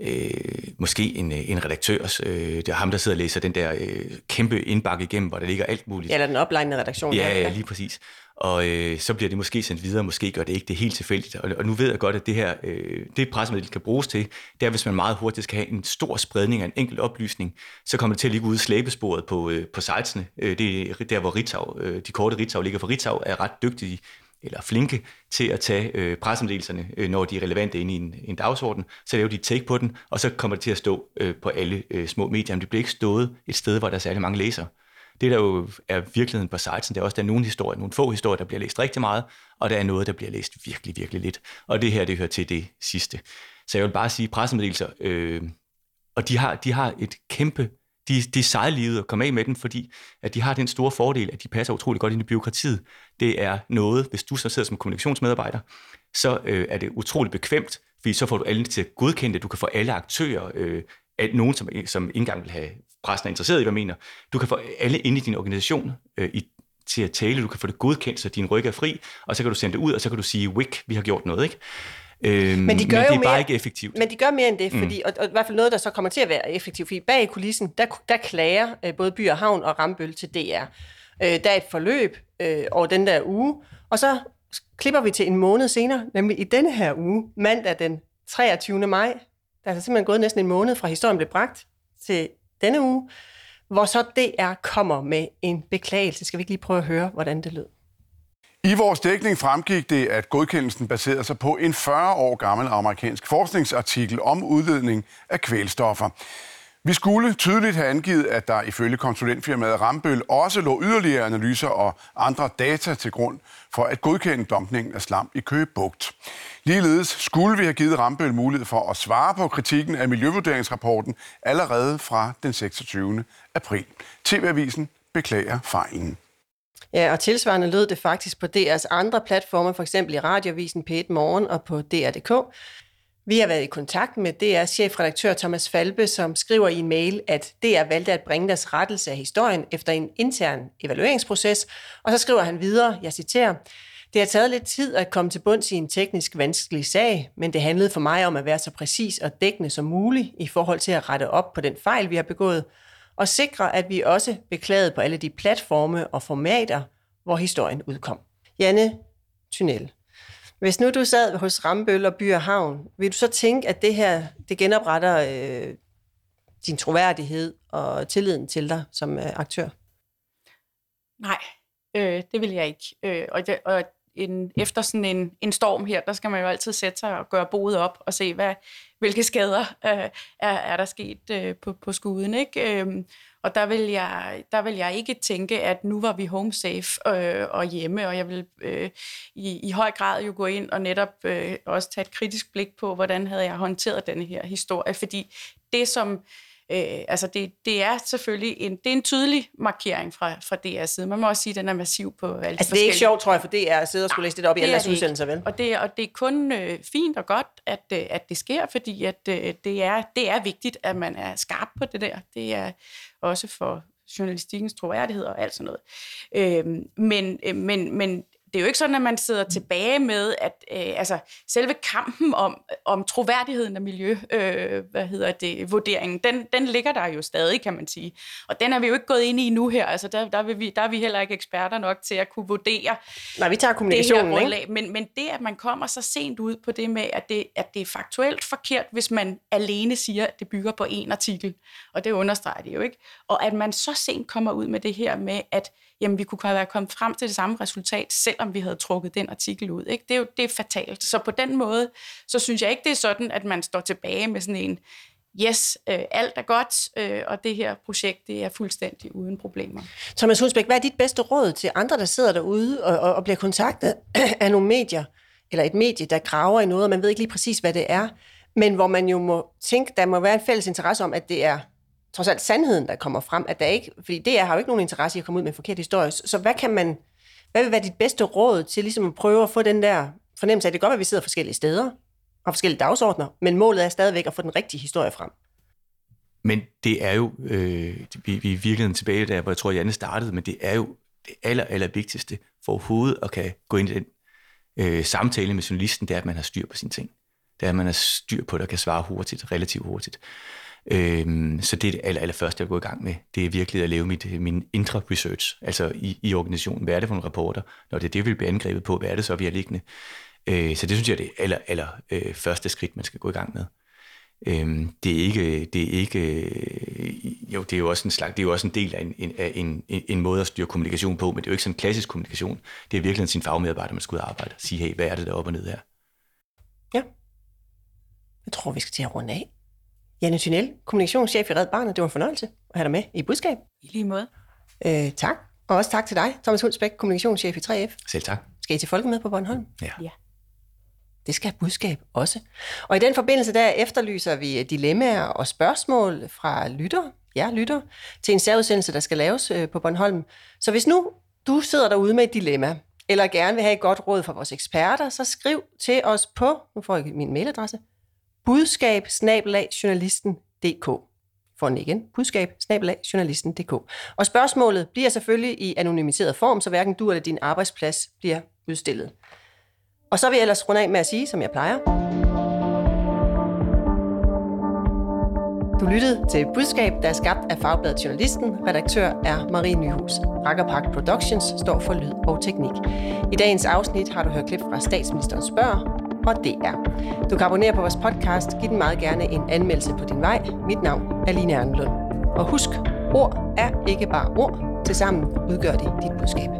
[SPEAKER 4] øh, måske en, øh, en redaktørs, øh, det er ham, der sidder og læser den der øh, kæmpe indbakke igennem, hvor der ligger alt muligt.
[SPEAKER 1] Ja, eller den oplegnende redaktion.
[SPEAKER 4] Ja, ja, lige præcis. Og øh, så bliver det måske sendt videre, måske gør det ikke, det er helt tilfældigt. Og, og nu ved jeg godt, at det her, øh, det pressemeddelelse kan bruges til, det er, hvis man meget hurtigt skal have en stor spredning af en enkelt oplysning, så kommer det til at ligge ude i slæbesporet på, øh, på sitesene. Øh, det er der, hvor Ritzau, øh, de korte Ritzau ligger, for Ritzau er ret dygtige eller flinke til at tage øh, pressemeddelelserne, øh, når de er relevante inde i en, en dagsorden. Så laver de et take på den, og så kommer det til at stå øh, på alle øh, små medier. Men det bliver ikke stået et sted, hvor der er særlig mange læsere. Det der jo er virkeligheden på sitesen, det er også, at der er nogle historier, nogle få historier, der bliver læst rigtig meget, og der er noget, der bliver læst virkelig, virkelig lidt. Og det her, det hører til det sidste. Så jeg vil bare sige, pressemeddelelser, øh, og de har, de har et kæmpe, de, de er sejlivet at komme af med den, fordi at de har den store fordel, at de passer utrolig godt ind i byråkratiet. Det er noget, hvis du så sidder som kommunikationsmedarbejder, så øh, er det utrolig bekvemt, fordi så får du alle til at godkende det. Du kan få alle aktører, øh, at nogen, som, som ikke engang vil have pressen er interesseret i, hvad mener. Du kan få alle ind i din organisation øh, i, til at tale. Du kan få det godkendt, så din ryg er fri, og så kan du sende det ud, og så kan du sige, wick, vi har gjort noget, ikke? Øhm,
[SPEAKER 1] Men de gør
[SPEAKER 4] men det
[SPEAKER 1] jo
[SPEAKER 4] er
[SPEAKER 1] mere,
[SPEAKER 4] bare ikke effektivt.
[SPEAKER 1] Men de gør mere end det,
[SPEAKER 4] Mm.
[SPEAKER 1] fordi, og, og i hvert fald noget, der så kommer til at være effektivt, fordi bag i kulissen, der, der klager øh, både By og Havn og Rambøl til DR. Øh, der er et forløb øh, over den der uge, og så klipper vi til en måned senere, nemlig i denne her uge, mandag den 23. maj. Der er altså simpelthen gået næsten en måned fra historien blev bragt til denne uge, hvor så DR kommer med en beklagelse. Skal vi ikke lige prøve at høre, hvordan det lød?
[SPEAKER 12] I vores dækning fremgik det, at godkendelsen baserede sig på en 40 år gammel amerikansk forskningsartikel om udledning af kvælstoffer. Vi skulle tydeligt have angivet, at der ifølge konsulentfirmaet Rambøl også lå yderligere analyser og andre data til grund for at godkende dumpningen af slam i Køge Bugt. Ligeledes skulle vi have givet Rambøl mulighed for at svare på kritikken af miljøvurderingsrapporten allerede fra den 26. april. TV-avisen beklager fejlen.
[SPEAKER 1] Ja, og tilsvarende lød det faktisk på DR's andre platforme, for eksempel i radiovisen P1 Morgen og på DR.dk. Vi har været i kontakt med DR's chefredaktør Thomas Falbe, som skriver i en mail, at DR valgte at bringe deres rettelse af historien efter en intern evalueringsproces, og så skriver han videre, jeg citerer, det har taget lidt tid at komme til bunds i en teknisk vanskelig sag, men det handlede for mig om at være så præcis og dækkende som muligt i forhold til at rette op på den fejl, vi har begået, og sikre, at vi også beklagede på alle de platforme og formater, hvor historien udkom. Janne Tunnel. Hvis nu du sad hos Rambøl og By og Havn, vil du så tænke, at det her det genopretter øh, din troværdighed og tilliden til dig som øh, aktør?
[SPEAKER 5] Nej, øh, det vil jeg ikke. Øh, og, det, og en, efter sådan en, en storm her, der skal man jo altid sætte sig og gøre boet op og se, hvad, hvilke skader øh, er, er der sket øh, på, på skuden. Ikke? Øhm, og der vil, jeg, der vil jeg ikke tænke, at nu var vi home safe øh, og hjemme, og jeg vil øh, i, i høj grad jo gå ind og netop øh, også tage et kritisk blik på, hvordan havde jeg håndteret denne her historie. Fordi det, som Øh, altså det, det er selvfølgelig en, det er en tydelig markering fra, fra DR's side. Man må også sige, at den er massiv på alle
[SPEAKER 1] Altså det er ikke sjovt, tror jeg, for DR at sidde og skulle læse det op i alle deres udsendelser, vel?
[SPEAKER 5] Og det, og det er kun øh, fint og godt, at, øh, at det sker, fordi at, øh, det, er, det er vigtigt, at man er skarp på det der. Det er også for journalistikkens troværdighed og alt sådan noget. Øh, men, øh, men, men det er jo ikke sådan, at man sidder tilbage med, at øh, altså, selve kampen om, om troværdigheden af miljø, øh, hvad hedder det, vurderingen, den, den ligger der jo stadig, kan man sige. Og den er vi jo ikke gået ind i nu her. Altså, der, der, vil vi, der er vi heller ikke eksperter nok til at kunne vurdere
[SPEAKER 1] Nej, vi tager kommunikationen, det
[SPEAKER 5] ikke? Men, men det, at man kommer så sent ud på det med, at det, at det er faktuelt forkert, hvis man alene siger, at det bygger på en artikel, og det understreger det jo ikke, og at man så sent kommer ud med det her med, at jamen, vi kunne have kommet frem til det samme resultat, selvom vi havde trukket den artikel ud. Ikke? Det er jo det er fatalt. Så på den måde, så synes jeg ikke, det er sådan, at man står tilbage med sådan en, yes, øh, alt er godt, øh, og det her projekt det er fuldstændig uden problemer.
[SPEAKER 1] Thomas Hunsbæk, hvad er dit bedste råd til andre, der sidder derude og, og, og bliver kontaktet <clears throat> af nogle medier, eller et medie, der graver i noget, og man ved ikke lige præcis, hvad det er, men hvor man jo må tænke, der må være en fælles interesse om, at det er trods alt sandheden, der kommer frem, at der ikke, fordi det har jo ikke nogen interesse i at komme ud med en forkert historie. Så hvad kan man, hvad vil være dit bedste råd til ligesom at prøve at få den der fornemmelse af, at det godt at vi sidder forskellige steder og forskellige dagsordner, men målet er stadigvæk at få den rigtige historie frem.
[SPEAKER 4] Men det er jo, øh, vi, vi er virkelig tilbage der, hvor jeg tror, Janne startede, men det er jo det aller, aller vigtigste for overhovedet at kan gå ind i den øh, samtale med journalisten, det er, at man har styr på sine ting. Det er, at man har styr på det og kan svare hurtigt, relativt hurtigt. Øhm, så det er det aller, allerførste, jeg går i gang med. Det er virkelig at lave mit, min indre research, altså i, i organisationen. Hvad er det for nogle rapporter? Når det er det, vi bliver angrebet på, hvad er det så, vi er liggende? Øh, så det synes jeg er det aller, aller øh, første skridt, man skal gå i gang med. Øhm, det er ikke, det er ikke, øh, jo, det er jo også en slags, det er jo også en del af en, en, af en, en måde at styre kommunikation på, men det er jo ikke sådan en klassisk kommunikation. Det er virkelig sin fagmedarbejder, man skal ud og arbejde og sige, hey, hvad er det der op og ned her?
[SPEAKER 1] Ja. Jeg tror, vi skal til at runde af. Janne Thynel, kommunikationschef i Red Barnet. Det var en fornøjelse at have dig med i budskab.
[SPEAKER 5] I lige måde.
[SPEAKER 1] Øh, tak. Og også tak til dig, Thomas Hulsbæk, kommunikationschef i 3F.
[SPEAKER 4] Selv tak.
[SPEAKER 1] Skal I til Folkemøde på Bornholm?
[SPEAKER 4] Ja.
[SPEAKER 5] ja.
[SPEAKER 1] Det skal budskab også. Og i den forbindelse der efterlyser vi dilemmaer og spørgsmål fra lytter, ja, lytter, til en særudsendelse, der skal laves øh, på Bornholm. Så hvis nu du sidder derude med et dilemma, eller gerne vil have et godt råd fra vores eksperter, så skriv til os på, nu får jeg min mailadresse, budskab journalisten.dk. For den igen, budskab journalisten.dk. Og spørgsmålet bliver selvfølgelig i anonymiseret form, så hverken du eller din arbejdsplads bliver udstillet. Og så vil jeg ellers runde af med at sige, som jeg plejer. Du lyttede til Budskab, der er skabt af Fagbladet Journalisten. Redaktør er Marie Nyhus. Rakkerpark Productions står for lyd og teknik. I dagens afsnit har du hørt klip fra statsministerens spørg, og DR. Du kan abonnere på vores podcast. Giv den meget gerne en anmeldelse på din vej. Mit navn er Line Ernlund. Og husk, ord er ikke bare ord. Tilsammen udgør det dit budskab.